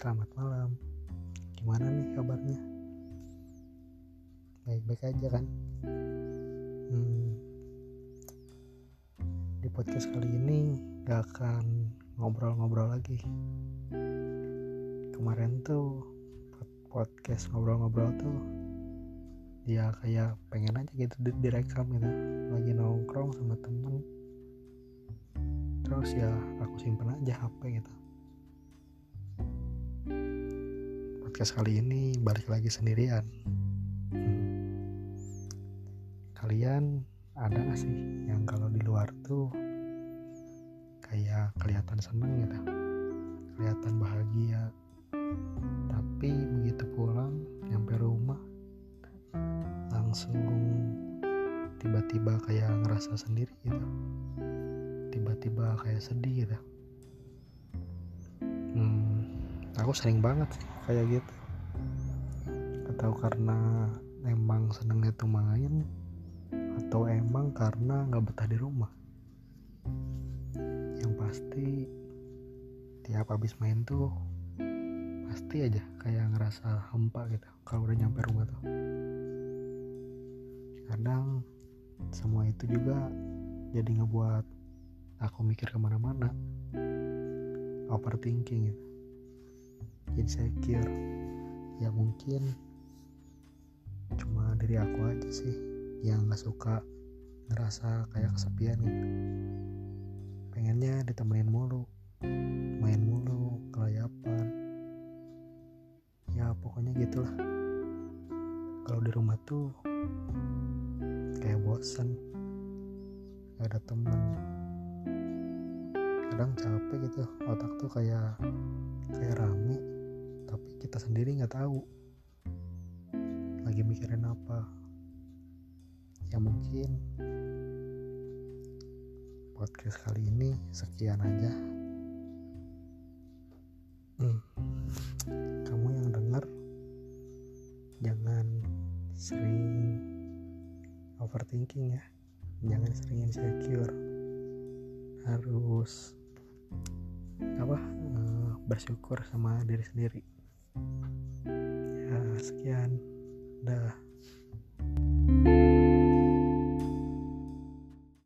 Selamat malam. Gimana nih kabarnya? Baik-baik aja kan? Hmm, di podcast kali ini gak akan ngobrol-ngobrol lagi. Kemarin tuh podcast ngobrol-ngobrol tuh dia kayak pengen aja gitu direkam gitu lagi nongkrong sama temen terus ya aku simpen aja HP gitu podcast kali ini balik lagi sendirian. Hmm. kalian ada gak sih yang kalau di luar tuh kayak kelihatan seneng gitu? Kelihatan bahagia. Tapi begitu pulang nyampe rumah langsung tiba-tiba kayak ngerasa sendiri gitu. Tiba-tiba kayak sedih gitu aku sering banget sih kayak gitu. Atau karena emang senengnya tuh main atau emang karena nggak betah di rumah. Yang pasti tiap habis main tuh pasti aja kayak ngerasa hampa gitu kalau udah nyampe rumah tuh. Kadang semua itu juga jadi ngebuat aku mikir ke mana-mana overthinking gitu insecure. Ya mungkin cuma dari aku aja sih yang gak suka ngerasa kayak kesepian gitu pengennya ditemenin mulu main mulu kelayapan. Ya pokoknya gitulah. Kalau di rumah tuh kayak bosan gak ada temen. Kadang capek gitu otak tuh kayak kayak rame tapi kita sendiri nggak tahu. Lagi mikirin apa. Ya mungkin podcast kali ini sekian aja. Hmm. kamu yang denger jangan sering overthinking ya. Jangan sering insecure. Harus apa uh, bersyukur sama diri sendiri ya sekian